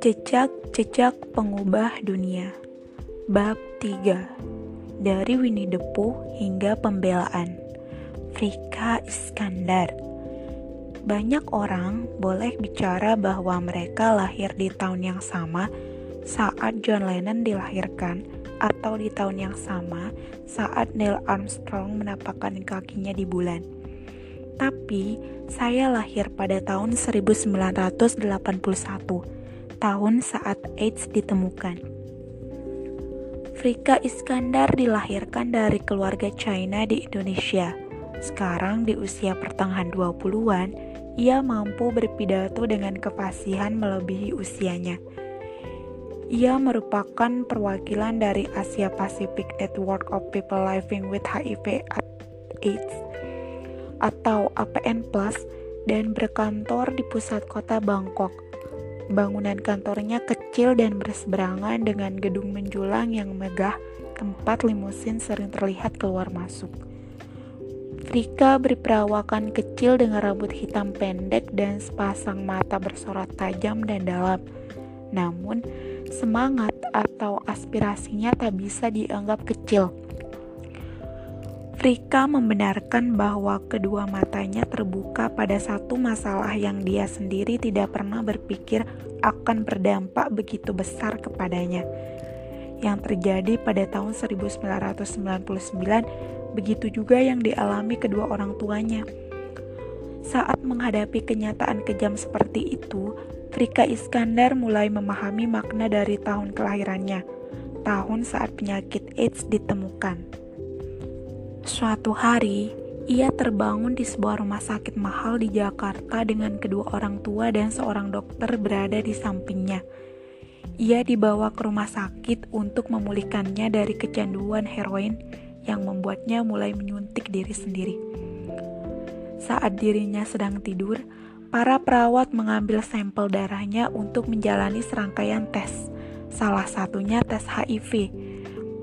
Jejak-jejak pengubah dunia Bab 3 Dari Winnie the Pooh hingga pembelaan Frika Iskandar Banyak orang boleh bicara bahwa mereka lahir di tahun yang sama saat John Lennon dilahirkan atau di tahun yang sama saat Neil Armstrong menapakkan kakinya di bulan. Tapi, saya lahir pada tahun 1981 tahun saat AIDS ditemukan. Frika Iskandar dilahirkan dari keluarga China di Indonesia. Sekarang di usia pertengahan 20-an, ia mampu berpidato dengan kefasihan melebihi usianya. Ia merupakan perwakilan dari Asia Pacific Network of People Living with HIV AIDS atau APN Plus dan berkantor di pusat kota Bangkok Bangunan kantornya kecil dan berseberangan dengan gedung menjulang yang megah, tempat limusin sering terlihat keluar masuk. Frika berperawakan kecil dengan rambut hitam pendek dan sepasang mata bersorot tajam dan dalam. Namun, semangat atau aspirasinya tak bisa dianggap kecil. Frika membenarkan bahwa kedua matanya terbuka pada satu masalah yang dia sendiri tidak pernah berpikir akan berdampak begitu besar kepadanya. Yang terjadi pada tahun 1999 begitu juga yang dialami kedua orang tuanya. Saat menghadapi kenyataan kejam seperti itu, Frika Iskandar mulai memahami makna dari tahun kelahirannya, tahun saat penyakit AIDS ditemukan. Suatu hari, ia terbangun di sebuah rumah sakit mahal di Jakarta dengan kedua orang tua dan seorang dokter berada di sampingnya. Ia dibawa ke rumah sakit untuk memulihkannya dari kecanduan heroin yang membuatnya mulai menyuntik diri sendiri. Saat dirinya sedang tidur, para perawat mengambil sampel darahnya untuk menjalani serangkaian tes, salah satunya tes HIV.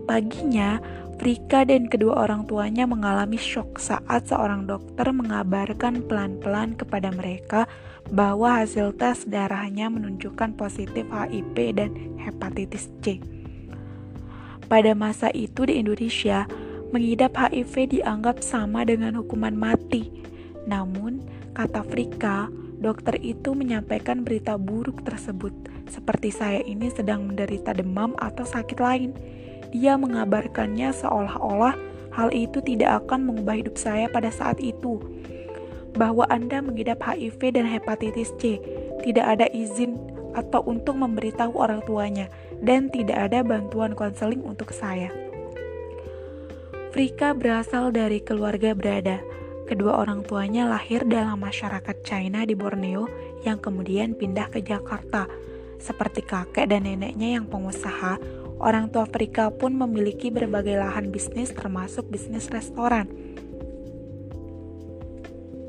Paginya, Frika dan kedua orang tuanya mengalami shock saat seorang dokter mengabarkan pelan-pelan kepada mereka bahwa hasil tes darahnya menunjukkan positif HIV dan hepatitis C. Pada masa itu di Indonesia, mengidap HIV dianggap sama dengan hukuman mati. Namun, kata Frika, dokter itu menyampaikan berita buruk tersebut, seperti saya ini sedang menderita demam atau sakit lain dia mengabarkannya seolah-olah hal itu tidak akan mengubah hidup saya pada saat itu. Bahwa Anda mengidap HIV dan hepatitis C, tidak ada izin atau untuk memberitahu orang tuanya, dan tidak ada bantuan konseling untuk saya. Frika berasal dari keluarga berada. Kedua orang tuanya lahir dalam masyarakat China di Borneo yang kemudian pindah ke Jakarta. Seperti kakek dan neneknya yang pengusaha, Orang tua Frika pun memiliki berbagai lahan bisnis termasuk bisnis restoran.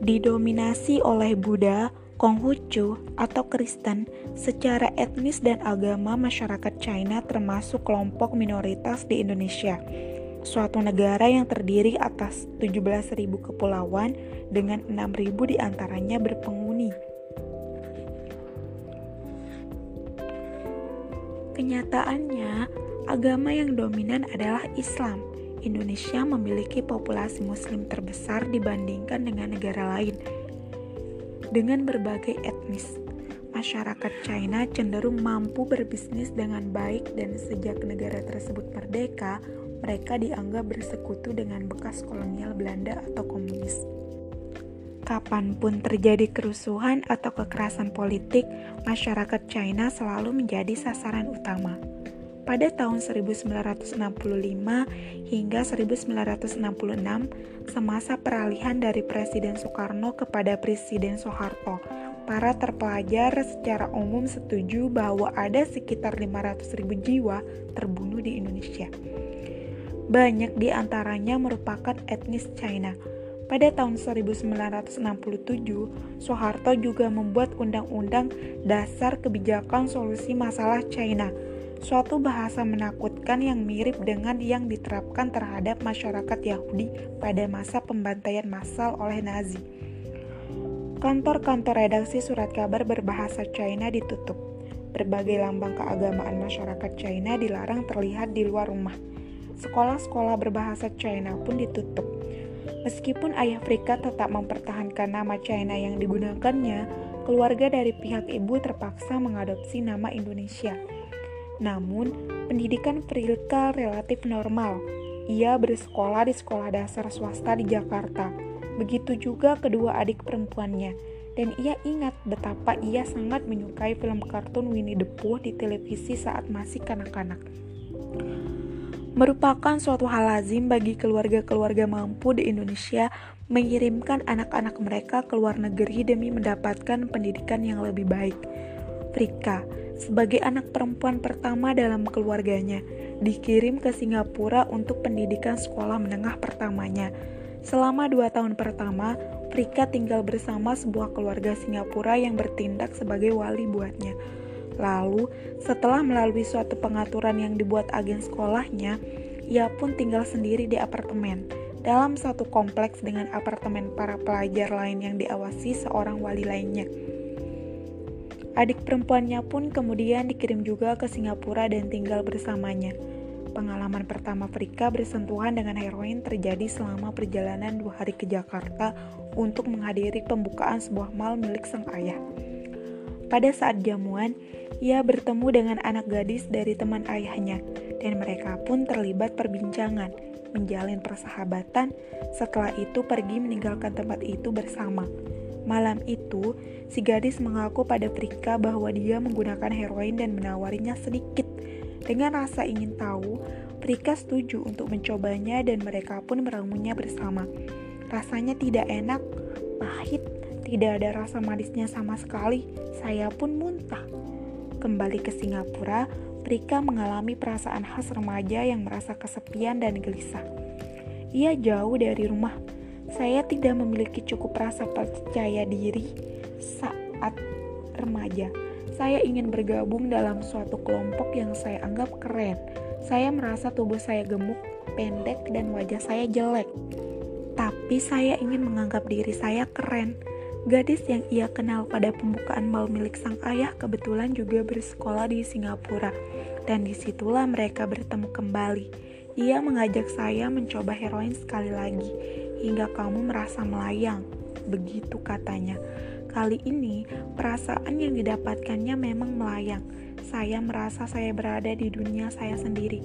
Didominasi oleh Buddha, Konghucu, atau Kristen, secara etnis dan agama masyarakat China termasuk kelompok minoritas di Indonesia. Suatu negara yang terdiri atas 17.000 kepulauan dengan 6.000 di antaranya berpenghuni. Kenyataannya, agama yang dominan adalah Islam. Indonesia memiliki populasi Muslim terbesar dibandingkan dengan negara lain. Dengan berbagai etnis, masyarakat China cenderung mampu berbisnis dengan baik, dan sejak negara tersebut merdeka, mereka dianggap bersekutu dengan bekas kolonial Belanda atau komunis. Kapan pun terjadi kerusuhan atau kekerasan politik, masyarakat China selalu menjadi sasaran utama. Pada tahun 1965 hingga 1966, semasa peralihan dari Presiden Soekarno kepada Presiden Soeharto, para terpelajar secara umum setuju bahwa ada sekitar 500.000 jiwa terbunuh di Indonesia. Banyak di antaranya merupakan etnis China pada tahun 1967, Soeharto juga membuat Undang-Undang Dasar Kebijakan Solusi Masalah China, suatu bahasa menakutkan yang mirip dengan yang diterapkan terhadap masyarakat Yahudi pada masa pembantaian massal oleh Nazi. Kantor-kantor redaksi surat kabar berbahasa China ditutup. berbagai lambang keagamaan masyarakat China dilarang terlihat di luar rumah. Sekolah-sekolah berbahasa China pun ditutup. Meskipun ayah Frika tetap mempertahankan nama China yang digunakannya, keluarga dari pihak ibu terpaksa mengadopsi nama Indonesia. Namun, pendidikan Frika relatif normal. Ia bersekolah di sekolah dasar swasta di Jakarta. Begitu juga kedua adik perempuannya dan ia ingat betapa ia sangat menyukai film kartun Winnie the Pooh di televisi saat masih kanak-kanak. Merupakan suatu hal lazim bagi keluarga-keluarga mampu di Indonesia mengirimkan anak-anak mereka ke luar negeri demi mendapatkan pendidikan yang lebih baik. Frika, sebagai anak perempuan pertama dalam keluarganya, dikirim ke Singapura untuk pendidikan sekolah menengah pertamanya. Selama dua tahun pertama, Frika tinggal bersama sebuah keluarga Singapura yang bertindak sebagai wali buatnya. Lalu, setelah melalui suatu pengaturan yang dibuat agen sekolahnya, ia pun tinggal sendiri di apartemen dalam satu kompleks dengan apartemen para pelajar lain yang diawasi seorang wali lainnya. Adik perempuannya pun kemudian dikirim juga ke Singapura dan tinggal bersamanya. Pengalaman pertama Frika bersentuhan dengan heroin terjadi selama perjalanan dua hari ke Jakarta untuk menghadiri pembukaan sebuah mal milik sang ayah. Pada saat jamuan, ia bertemu dengan anak gadis dari teman ayahnya, dan mereka pun terlibat perbincangan, menjalin persahabatan. Setelah itu, pergi meninggalkan tempat itu bersama. Malam itu, si gadis mengaku pada Frika bahwa dia menggunakan heroin dan menawarinya sedikit. Dengan rasa ingin tahu, Frika setuju untuk mencobanya dan mereka pun meramunya bersama. Rasanya tidak enak, pahit, tidak ada rasa manisnya sama sekali. Saya pun muntah. Kembali ke Singapura, Prika mengalami perasaan khas remaja yang merasa kesepian dan gelisah. Ia jauh dari rumah. Saya tidak memiliki cukup rasa percaya diri saat remaja. Saya ingin bergabung dalam suatu kelompok yang saya anggap keren. Saya merasa tubuh saya gemuk, pendek, dan wajah saya jelek tapi saya ingin menganggap diri saya keren. Gadis yang ia kenal pada pembukaan mal milik sang ayah kebetulan juga bersekolah di Singapura, dan di situlah mereka bertemu kembali. Ia mengajak saya mencoba heroin sekali lagi, hingga kamu merasa melayang. Begitu katanya. Kali ini, perasaan yang didapatkannya memang melayang. Saya merasa saya berada di dunia saya sendiri.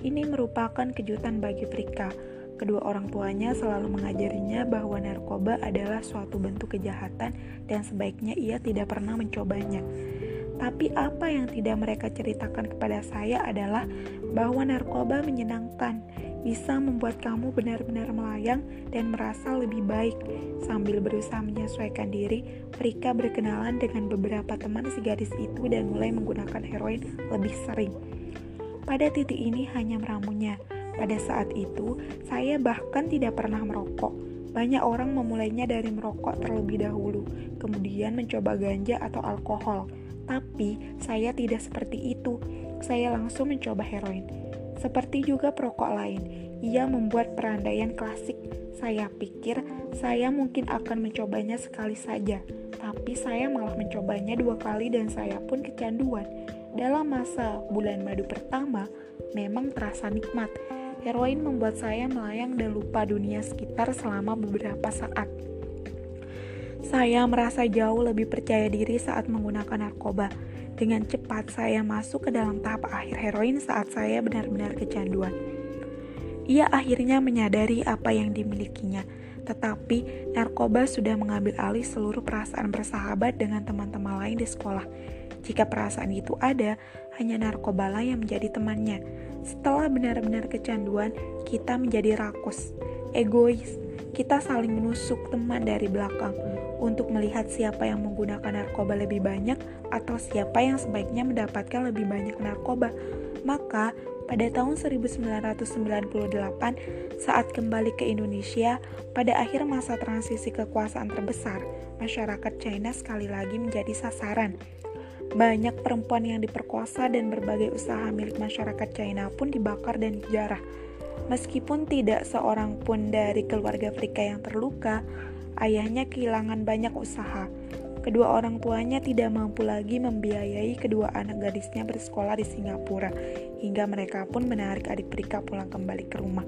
Ini merupakan kejutan bagi Frika Kedua orang tuanya selalu mengajarinya bahwa narkoba adalah suatu bentuk kejahatan dan sebaiknya ia tidak pernah mencobanya. Tapi apa yang tidak mereka ceritakan kepada saya adalah bahwa narkoba menyenangkan, bisa membuat kamu benar-benar melayang dan merasa lebih baik. Sambil berusaha menyesuaikan diri, Rika berkenalan dengan beberapa teman si gadis itu dan mulai menggunakan heroin lebih sering. Pada titik ini hanya meramunya, pada saat itu, saya bahkan tidak pernah merokok. Banyak orang memulainya dari merokok terlebih dahulu, kemudian mencoba ganja atau alkohol. Tapi saya tidak seperti itu. Saya langsung mencoba heroin. Seperti juga perokok lain, ia membuat perandaian klasik. Saya pikir saya mungkin akan mencobanya sekali saja, tapi saya malah mencobanya dua kali dan saya pun kecanduan. Dalam masa bulan madu pertama, memang terasa nikmat, Heroin membuat saya melayang dan lupa dunia sekitar selama beberapa saat. Saya merasa jauh lebih percaya diri saat menggunakan narkoba. Dengan cepat saya masuk ke dalam tahap akhir heroin saat saya benar-benar kecanduan. Ia akhirnya menyadari apa yang dimilikinya, tetapi narkoba sudah mengambil alih seluruh perasaan bersahabat dengan teman-teman lain di sekolah. Jika perasaan itu ada, hanya narkobalah yang menjadi temannya. Setelah benar-benar kecanduan, kita menjadi rakus, egois. Kita saling menusuk teman dari belakang untuk melihat siapa yang menggunakan narkoba lebih banyak atau siapa yang sebaiknya mendapatkan lebih banyak narkoba. Maka, pada tahun 1998, saat kembali ke Indonesia, pada akhir masa transisi kekuasaan terbesar, masyarakat China sekali lagi menjadi sasaran banyak perempuan yang diperkosa dan berbagai usaha milik masyarakat China pun dibakar dan dijarah. Meskipun tidak seorang pun dari keluarga Afrika yang terluka, ayahnya kehilangan banyak usaha. kedua orang tuanya tidak mampu lagi membiayai kedua anak gadisnya bersekolah di Singapura, hingga mereka pun menarik adik Prika pulang kembali ke rumah.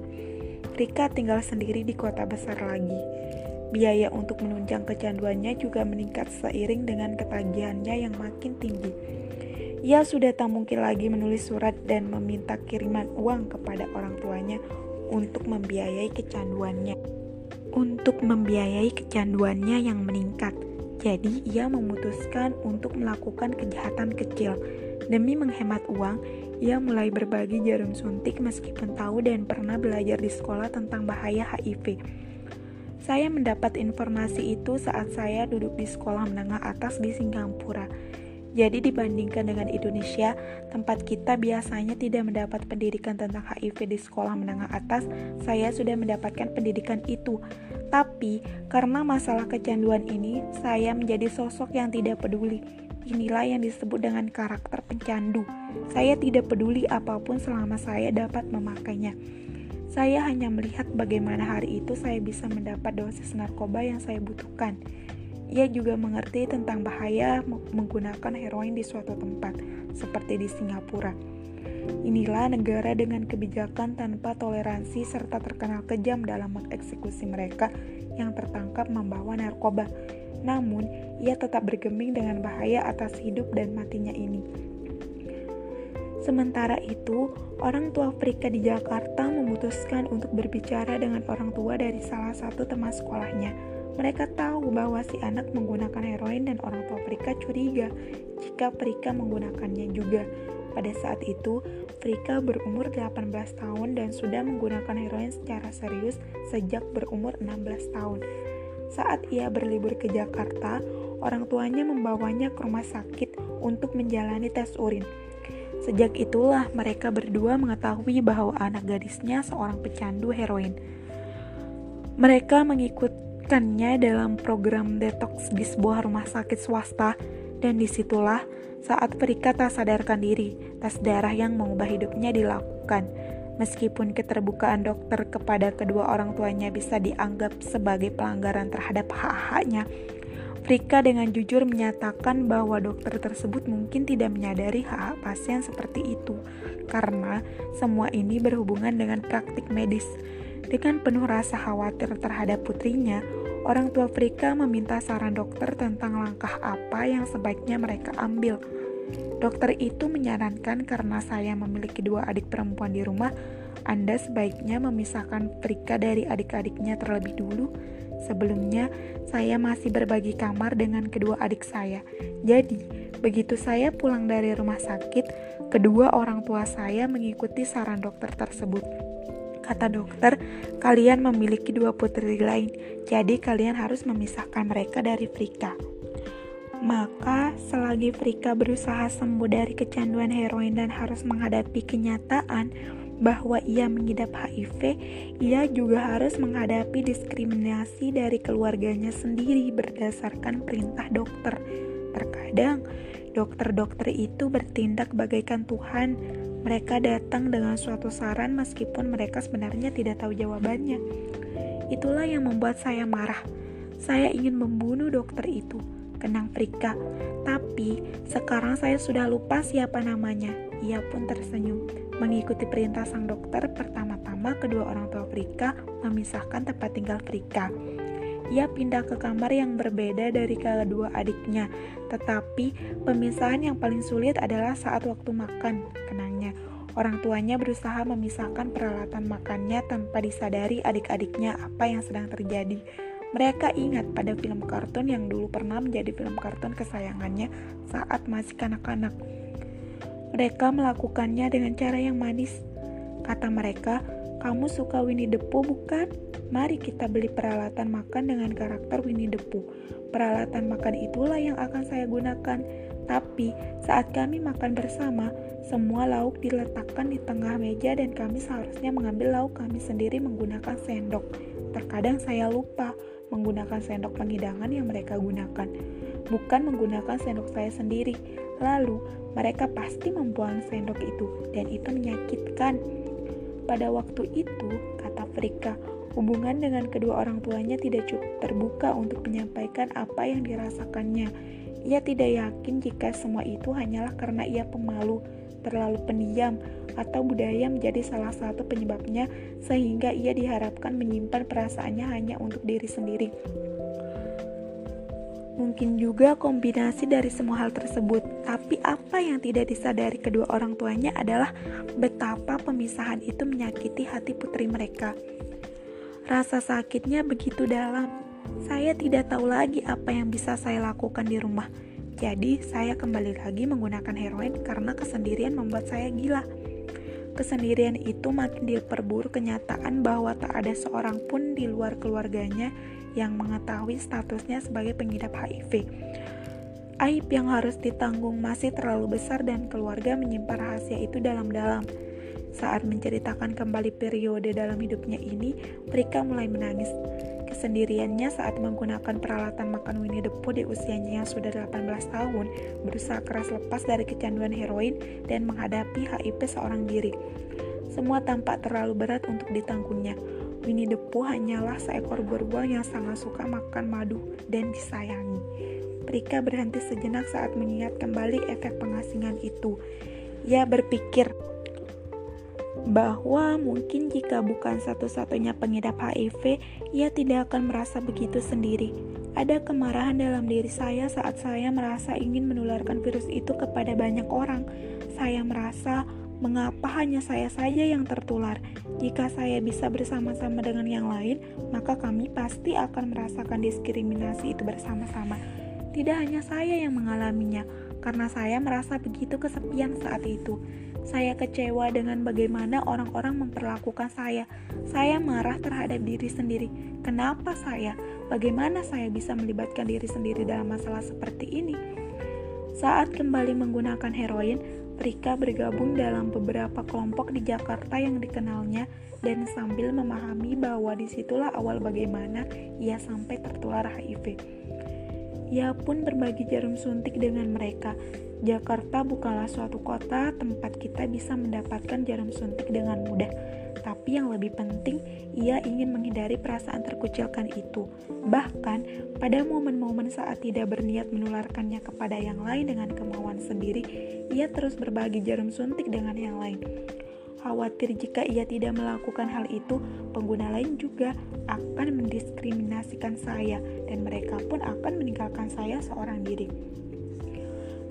Prika tinggal sendiri di kota besar lagi. Biaya untuk menunjang kecanduannya juga meningkat seiring dengan ketagihannya yang makin tinggi. Ia sudah tak mungkin lagi menulis surat dan meminta kiriman uang kepada orang tuanya untuk membiayai kecanduannya. Untuk membiayai kecanduannya yang meningkat, jadi ia memutuskan untuk melakukan kejahatan kecil. Demi menghemat uang, ia mulai berbagi jarum suntik meskipun tahu dan pernah belajar di sekolah tentang bahaya HIV. Saya mendapat informasi itu saat saya duduk di sekolah menengah atas di Singapura. Jadi dibandingkan dengan Indonesia, tempat kita biasanya tidak mendapat pendidikan tentang HIV di sekolah menengah atas, saya sudah mendapatkan pendidikan itu. Tapi karena masalah kecanduan ini, saya menjadi sosok yang tidak peduli. Inilah yang disebut dengan karakter pencandu. Saya tidak peduli apa pun selama saya dapat memakainya. Saya hanya melihat bagaimana hari itu saya bisa mendapat dosis narkoba yang saya butuhkan. Ia juga mengerti tentang bahaya menggunakan heroin di suatu tempat, seperti di Singapura. Inilah negara dengan kebijakan tanpa toleransi serta terkenal kejam dalam mengeksekusi mereka yang tertangkap membawa narkoba. Namun, ia tetap bergeming dengan bahaya atas hidup dan matinya ini. Sementara itu, orang tua Frika di Jakarta memutuskan untuk berbicara dengan orang tua dari salah satu teman sekolahnya. Mereka tahu bahwa si anak menggunakan heroin dan orang tua Frika curiga jika Frika menggunakannya juga. Pada saat itu, Frika berumur 18 tahun dan sudah menggunakan heroin secara serius sejak berumur 16 tahun. Saat ia berlibur ke Jakarta, orang tuanya membawanya ke rumah sakit untuk menjalani tes urin. Sejak itulah mereka berdua mengetahui bahwa anak gadisnya seorang pecandu heroin. Mereka mengikutkannya dalam program detox di sebuah rumah sakit swasta dan di situlah saat Perika tak sadarkan diri, tes darah yang mengubah hidupnya dilakukan. Meskipun keterbukaan dokter kepada kedua orang tuanya bisa dianggap sebagai pelanggaran terhadap hak-haknya, Frika dengan jujur menyatakan bahwa dokter tersebut mungkin tidak menyadari hak-hak pasien seperti itu, karena semua ini berhubungan dengan praktik medis. Dengan penuh rasa khawatir terhadap putrinya, orang tua Frika meminta saran dokter tentang langkah apa yang sebaiknya mereka ambil. Dokter itu menyarankan karena saya memiliki dua adik perempuan di rumah, Anda sebaiknya memisahkan Frika dari adik-adiknya terlebih dulu Sebelumnya, saya masih berbagi kamar dengan kedua adik saya. Jadi, begitu saya pulang dari rumah sakit, kedua orang tua saya mengikuti saran dokter tersebut. Kata dokter, kalian memiliki dua putri lain, jadi kalian harus memisahkan mereka dari Frika. Maka, selagi Frika berusaha sembuh dari kecanduan heroin dan harus menghadapi kenyataan bahwa ia mengidap HIV, ia juga harus menghadapi diskriminasi dari keluarganya sendiri berdasarkan perintah dokter. Terkadang, dokter-dokter itu bertindak bagaikan Tuhan. Mereka datang dengan suatu saran meskipun mereka sebenarnya tidak tahu jawabannya. Itulah yang membuat saya marah. Saya ingin membunuh dokter itu, kenang Frika. Tapi sekarang saya sudah lupa siapa namanya. Ia pun tersenyum. Mengikuti perintah sang dokter, pertama-tama kedua orang tua Frika memisahkan tempat tinggal Frika. Ia pindah ke kamar yang berbeda dari kedua adiknya, tetapi pemisahan yang paling sulit adalah saat waktu makan, kenangnya. Orang tuanya berusaha memisahkan peralatan makannya tanpa disadari adik-adiknya apa yang sedang terjadi. Mereka ingat pada film kartun yang dulu pernah menjadi film kartun kesayangannya saat masih kanak-kanak. Mereka melakukannya dengan cara yang manis. Kata mereka, kamu suka Winnie the Pooh bukan? Mari kita beli peralatan makan dengan karakter Winnie the Pooh. Peralatan makan itulah yang akan saya gunakan. Tapi saat kami makan bersama, semua lauk diletakkan di tengah meja dan kami seharusnya mengambil lauk kami sendiri menggunakan sendok. Terkadang saya lupa menggunakan sendok penghidangan yang mereka gunakan, bukan menggunakan sendok saya sendiri. Lalu, mereka pasti membuang sendok itu, dan itu menyakitkan. Pada waktu itu, kata Frika, Hubungan dengan kedua orang tuanya tidak cukup terbuka untuk menyampaikan apa yang dirasakannya. Ia tidak yakin jika semua itu hanyalah karena ia pemalu, terlalu pendiam, atau budaya menjadi salah satu penyebabnya sehingga ia diharapkan menyimpan perasaannya hanya untuk diri sendiri. Mungkin juga kombinasi dari semua hal tersebut, tapi apa yang tidak disadari kedua orang tuanya adalah betapa pemisahan itu menyakiti hati putri mereka. Rasa sakitnya begitu dalam. Saya tidak tahu lagi apa yang bisa saya lakukan di rumah. Jadi, saya kembali lagi menggunakan heroin karena kesendirian membuat saya gila. Kesendirian itu makin diperburuk kenyataan bahwa tak ada seorang pun di luar keluarganya yang mengetahui statusnya sebagai pengidap HIV. Aib yang harus ditanggung masih terlalu besar dan keluarga menyimpan rahasia itu dalam-dalam. Saat menceritakan kembali periode dalam hidupnya ini, Prika mulai menangis. Kesendiriannya saat menggunakan peralatan makan Winnie the Pooh di usianya yang sudah 18 tahun, berusaha keras lepas dari kecanduan heroin dan menghadapi HIV seorang diri. Semua tampak terlalu berat untuk ditanggungnya. Winnie the Pooh hanyalah seekor beruang yang sangat suka makan madu dan disayangi. Prika berhenti sejenak saat mengingat kembali efek pengasingan itu. Ia berpikir bahwa mungkin jika bukan satu-satunya pengidap HIV, ia tidak akan merasa begitu sendiri. Ada kemarahan dalam diri saya saat saya merasa ingin menularkan virus itu kepada banyak orang. Saya merasa Mengapa hanya saya saja yang tertular? Jika saya bisa bersama-sama dengan yang lain, maka kami pasti akan merasakan diskriminasi itu bersama-sama. Tidak hanya saya yang mengalaminya, karena saya merasa begitu kesepian saat itu. Saya kecewa dengan bagaimana orang-orang memperlakukan saya. Saya marah terhadap diri sendiri. Kenapa saya? Bagaimana saya bisa melibatkan diri sendiri dalam masalah seperti ini? Saat kembali menggunakan heroin, Rika bergabung dalam beberapa kelompok di Jakarta yang dikenalnya dan sambil memahami bahwa di situlah awal bagaimana ia sampai tertular HIV. Ia pun berbagi jarum suntik dengan mereka. Jakarta bukanlah suatu kota tempat kita bisa mendapatkan jarum suntik dengan mudah tapi yang lebih penting, ia ingin menghindari perasaan terkucilkan itu. Bahkan, pada momen-momen saat tidak berniat menularkannya kepada yang lain dengan kemauan sendiri, ia terus berbagi jarum suntik dengan yang lain. Khawatir jika ia tidak melakukan hal itu, pengguna lain juga akan mendiskriminasikan saya, dan mereka pun akan meninggalkan saya seorang diri.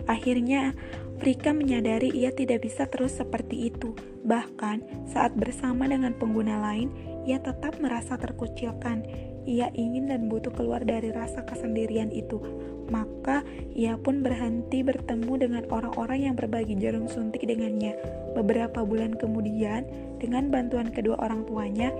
Akhirnya, Rika menyadari ia tidak bisa terus seperti itu. Bahkan, saat bersama dengan pengguna lain, ia tetap merasa terkucilkan. Ia ingin dan butuh keluar dari rasa kesendirian itu. Maka, ia pun berhenti bertemu dengan orang-orang yang berbagi jarum suntik dengannya. Beberapa bulan kemudian, dengan bantuan kedua orang tuanya,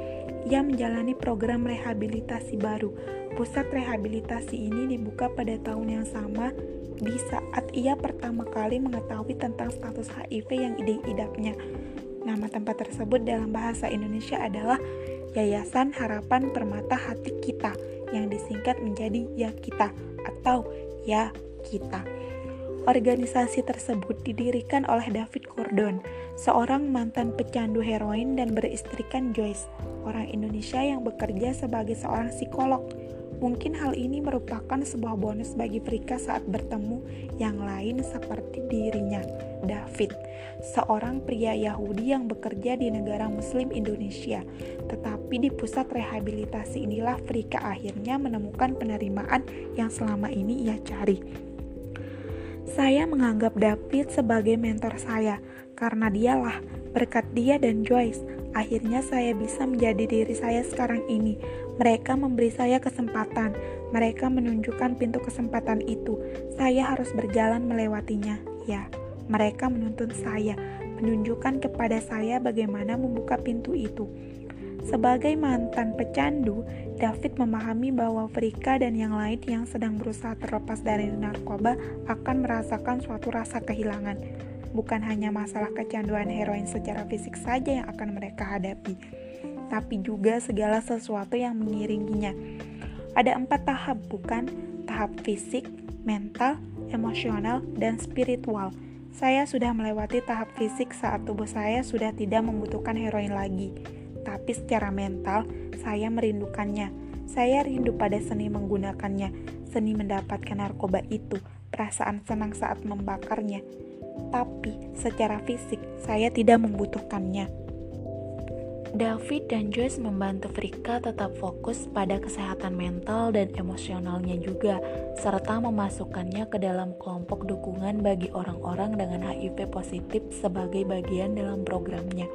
ia menjalani program rehabilitasi baru. Pusat rehabilitasi ini dibuka pada tahun yang sama di saat ia pertama kali mengetahui tentang status HIV yang diidapnya. Nama tempat tersebut dalam bahasa Indonesia adalah Yayasan Harapan Permata Hati Kita yang disingkat menjadi Ya Kita atau Ya Kita. Organisasi tersebut didirikan oleh David Gordon, seorang mantan pecandu heroin dan beristrikan Joyce, orang Indonesia yang bekerja sebagai seorang psikolog Mungkin hal ini merupakan sebuah bonus bagi Prika saat bertemu yang lain seperti dirinya, David, seorang pria Yahudi yang bekerja di negara Muslim Indonesia. Tetapi di pusat rehabilitasi inilah Prika akhirnya menemukan penerimaan yang selama ini ia cari. Saya menganggap David sebagai mentor saya karena dialah berkat dia dan Joyce akhirnya saya bisa menjadi diri saya sekarang ini mereka memberi saya kesempatan. Mereka menunjukkan pintu kesempatan itu. Saya harus berjalan melewatinya. Ya, mereka menuntun saya, menunjukkan kepada saya bagaimana membuka pintu itu. Sebagai mantan pecandu, David memahami bahwa Frika dan yang lain yang sedang berusaha terlepas dari narkoba akan merasakan suatu rasa kehilangan. Bukan hanya masalah kecanduan heroin secara fisik saja yang akan mereka hadapi, tapi juga segala sesuatu yang mengiringinya. Ada empat tahap, bukan? Tahap fisik, mental, emosional, dan spiritual. Saya sudah melewati tahap fisik saat tubuh saya sudah tidak membutuhkan heroin lagi. Tapi secara mental saya merindukannya. Saya rindu pada seni menggunakannya, seni mendapatkan narkoba itu, perasaan senang saat membakarnya. Tapi secara fisik saya tidak membutuhkannya. David dan Joyce membantu Frika tetap fokus pada kesehatan mental dan emosionalnya juga, serta memasukkannya ke dalam kelompok dukungan bagi orang-orang dengan HIV positif sebagai bagian dalam programnya.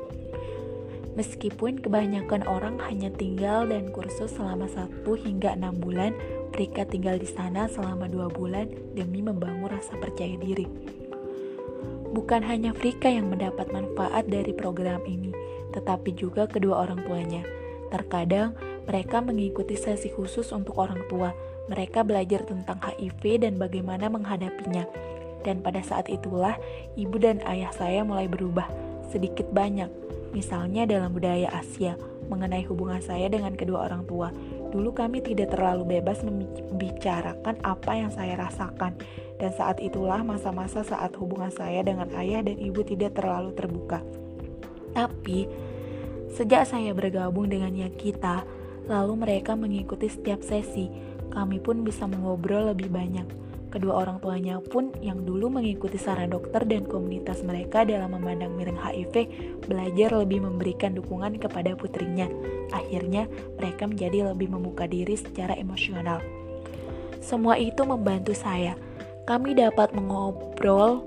Meskipun kebanyakan orang hanya tinggal dan kursus selama 1 hingga 6 bulan, Frika tinggal di sana selama 2 bulan demi membangun rasa percaya diri. Bukan hanya Frika yang mendapat manfaat dari program ini, tetapi juga kedua orang tuanya. Terkadang mereka mengikuti sesi khusus untuk orang tua. Mereka belajar tentang HIV dan bagaimana menghadapinya. Dan pada saat itulah ibu dan ayah saya mulai berubah sedikit banyak. Misalnya dalam budaya Asia mengenai hubungan saya dengan kedua orang tua. Dulu kami tidak terlalu bebas membicarakan apa yang saya rasakan. Dan saat itulah masa-masa saat hubungan saya dengan ayah dan ibu tidak terlalu terbuka. Tapi, sejak saya bergabung dengan Yakita, lalu mereka mengikuti setiap sesi, kami pun bisa mengobrol lebih banyak. Kedua orang tuanya pun yang dulu mengikuti saran dokter dan komunitas mereka dalam memandang miring HIV belajar lebih memberikan dukungan kepada putrinya. Akhirnya, mereka menjadi lebih membuka diri secara emosional. Semua itu membantu saya. Kami dapat mengobrol,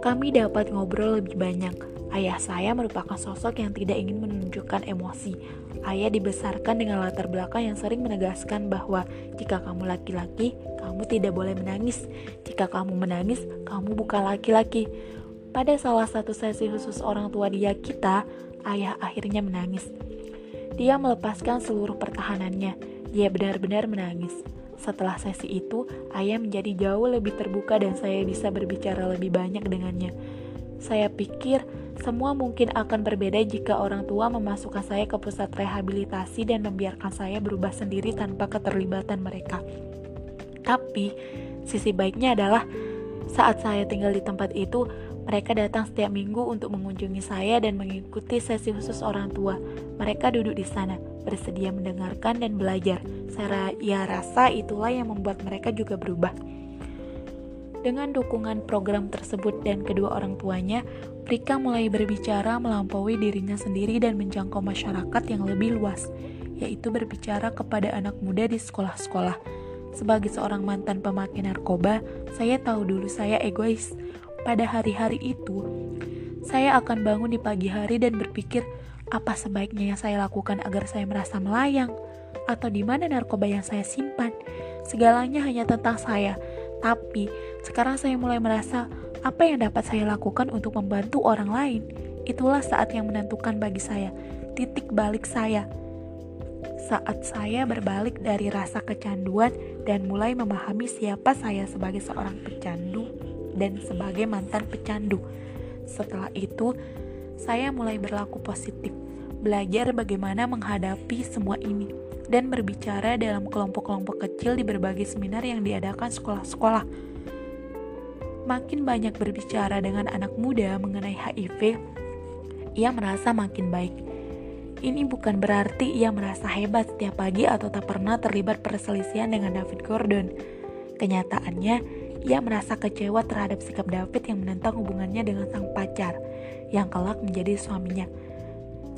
kami dapat ngobrol lebih banyak Ayah saya merupakan sosok yang tidak ingin menunjukkan emosi. Ayah dibesarkan dengan latar belakang yang sering menegaskan bahwa jika kamu laki-laki, kamu tidak boleh menangis. Jika kamu menangis, kamu bukan laki-laki. Pada salah satu sesi khusus orang tua dia kita, ayah akhirnya menangis. Dia melepaskan seluruh pertahanannya. Dia benar-benar menangis. Setelah sesi itu, ayah menjadi jauh lebih terbuka dan saya bisa berbicara lebih banyak dengannya. Saya pikir semua mungkin akan berbeda jika orang tua memasukkan saya ke pusat rehabilitasi dan membiarkan saya berubah sendiri tanpa keterlibatan mereka. Tapi, sisi baiknya adalah saat saya tinggal di tempat itu, mereka datang setiap minggu untuk mengunjungi saya dan mengikuti sesi khusus orang tua. Mereka duduk di sana, bersedia mendengarkan dan belajar. Saya ya rasa itulah yang membuat mereka juga berubah. Dengan dukungan program tersebut dan kedua orang tuanya, Rika mulai berbicara melampaui dirinya sendiri dan menjangkau masyarakat yang lebih luas, yaitu berbicara kepada anak muda di sekolah-sekolah. Sebagai seorang mantan pemakai narkoba, saya tahu dulu saya egois. Pada hari-hari itu, saya akan bangun di pagi hari dan berpikir, apa sebaiknya yang saya lakukan agar saya merasa melayang? Atau di mana narkoba yang saya simpan? Segalanya hanya tentang saya tapi sekarang saya mulai merasa apa yang dapat saya lakukan untuk membantu orang lain. Itulah saat yang menentukan bagi saya, titik balik saya. Saat saya berbalik dari rasa kecanduan dan mulai memahami siapa saya sebagai seorang pecandu dan sebagai mantan pecandu. Setelah itu, saya mulai berlaku positif, belajar bagaimana menghadapi semua ini dan berbicara dalam kelompok-kelompok kecil di berbagai seminar yang diadakan sekolah-sekolah. Makin banyak berbicara dengan anak muda mengenai HIV, ia merasa makin baik. Ini bukan berarti ia merasa hebat setiap pagi atau tak pernah terlibat perselisihan dengan David Gordon. Kenyataannya, ia merasa kecewa terhadap sikap David yang menentang hubungannya dengan sang pacar, yang kelak menjadi suaminya.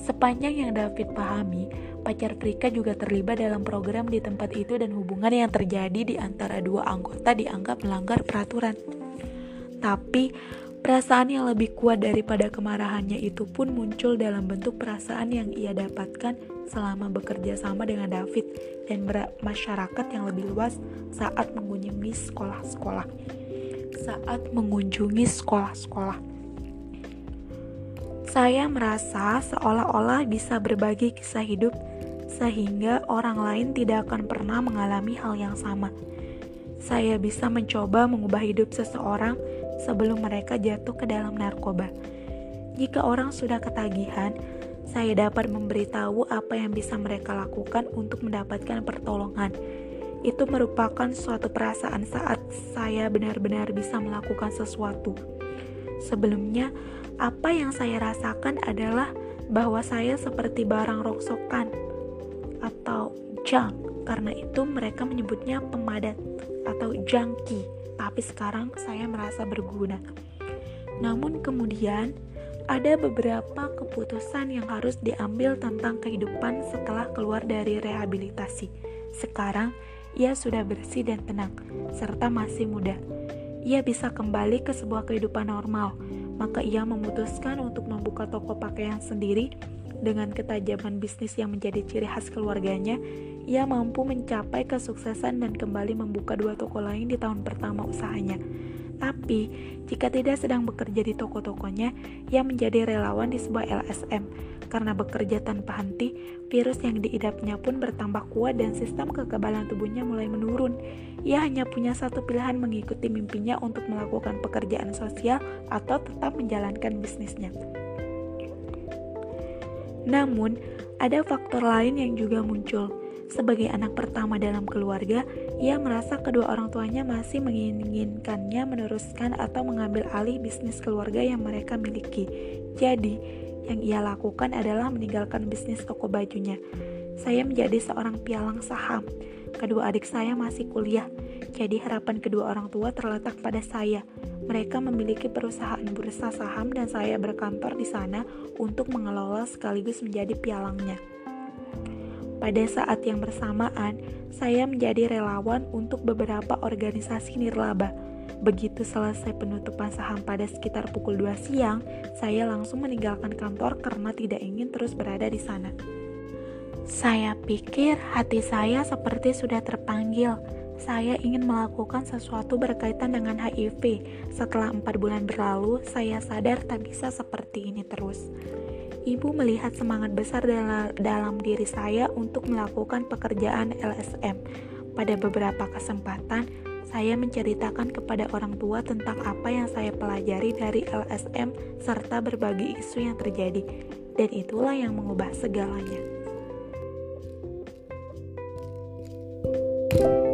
Sepanjang yang David pahami, pacar Frika juga terlibat dalam program di tempat itu dan hubungan yang terjadi di antara dua anggota dianggap melanggar peraturan. Tapi, perasaan yang lebih kuat daripada kemarahannya itu pun muncul dalam bentuk perasaan yang ia dapatkan selama bekerja sama dengan David dan masyarakat yang lebih luas saat mengunjungi sekolah-sekolah. Saat mengunjungi sekolah-sekolah. Saya merasa seolah-olah bisa berbagi kisah hidup sehingga orang lain tidak akan pernah mengalami hal yang sama. Saya bisa mencoba mengubah hidup seseorang sebelum mereka jatuh ke dalam narkoba. Jika orang sudah ketagihan, saya dapat memberitahu apa yang bisa mereka lakukan untuk mendapatkan pertolongan. Itu merupakan suatu perasaan saat saya benar-benar bisa melakukan sesuatu. Sebelumnya, apa yang saya rasakan adalah bahwa saya seperti barang rongsokan atau junk. Karena itu mereka menyebutnya pemadat atau junkie. Tapi sekarang saya merasa berguna. Namun kemudian ada beberapa keputusan yang harus diambil tentang kehidupan setelah keluar dari rehabilitasi. Sekarang ia sudah bersih dan tenang, serta masih muda. Ia bisa kembali ke sebuah kehidupan normal, maka ia memutuskan untuk membuka toko pakaian sendiri dengan ketajaman bisnis yang menjadi ciri khas keluarganya, ia mampu mencapai kesuksesan dan kembali membuka dua toko lain di tahun pertama usahanya. Tapi, jika tidak sedang bekerja di toko-tokonya, ia menjadi relawan di sebuah LSM. Karena bekerja tanpa henti, virus yang diidapnya pun bertambah kuat dan sistem kekebalan tubuhnya mulai menurun. Ia hanya punya satu pilihan mengikuti mimpinya untuk melakukan pekerjaan sosial atau tetap menjalankan bisnisnya. Namun, ada faktor lain yang juga muncul. Sebagai anak pertama dalam keluarga, ia merasa kedua orang tuanya masih menginginkannya meneruskan atau mengambil alih bisnis keluarga yang mereka miliki. Jadi, yang ia lakukan adalah meninggalkan bisnis toko bajunya. Saya menjadi seorang pialang saham. Kedua adik saya masih kuliah, jadi harapan kedua orang tua terletak pada saya. Mereka memiliki perusahaan bursa saham dan saya berkantor di sana untuk mengelola sekaligus menjadi pialangnya. Pada saat yang bersamaan, saya menjadi relawan untuk beberapa organisasi nirlaba. Begitu selesai penutupan saham pada sekitar pukul 2 siang, saya langsung meninggalkan kantor karena tidak ingin terus berada di sana. Saya pikir hati saya seperti sudah terpanggil saya ingin melakukan sesuatu berkaitan dengan HIV. Setelah empat bulan berlalu, saya sadar tak bisa seperti ini terus ibu melihat semangat besar dalam diri saya untuk melakukan pekerjaan LSM. Pada beberapa kesempatan, saya menceritakan kepada orang tua tentang apa yang saya pelajari dari LSM serta berbagi isu yang terjadi, dan itulah yang mengubah segalanya. thank you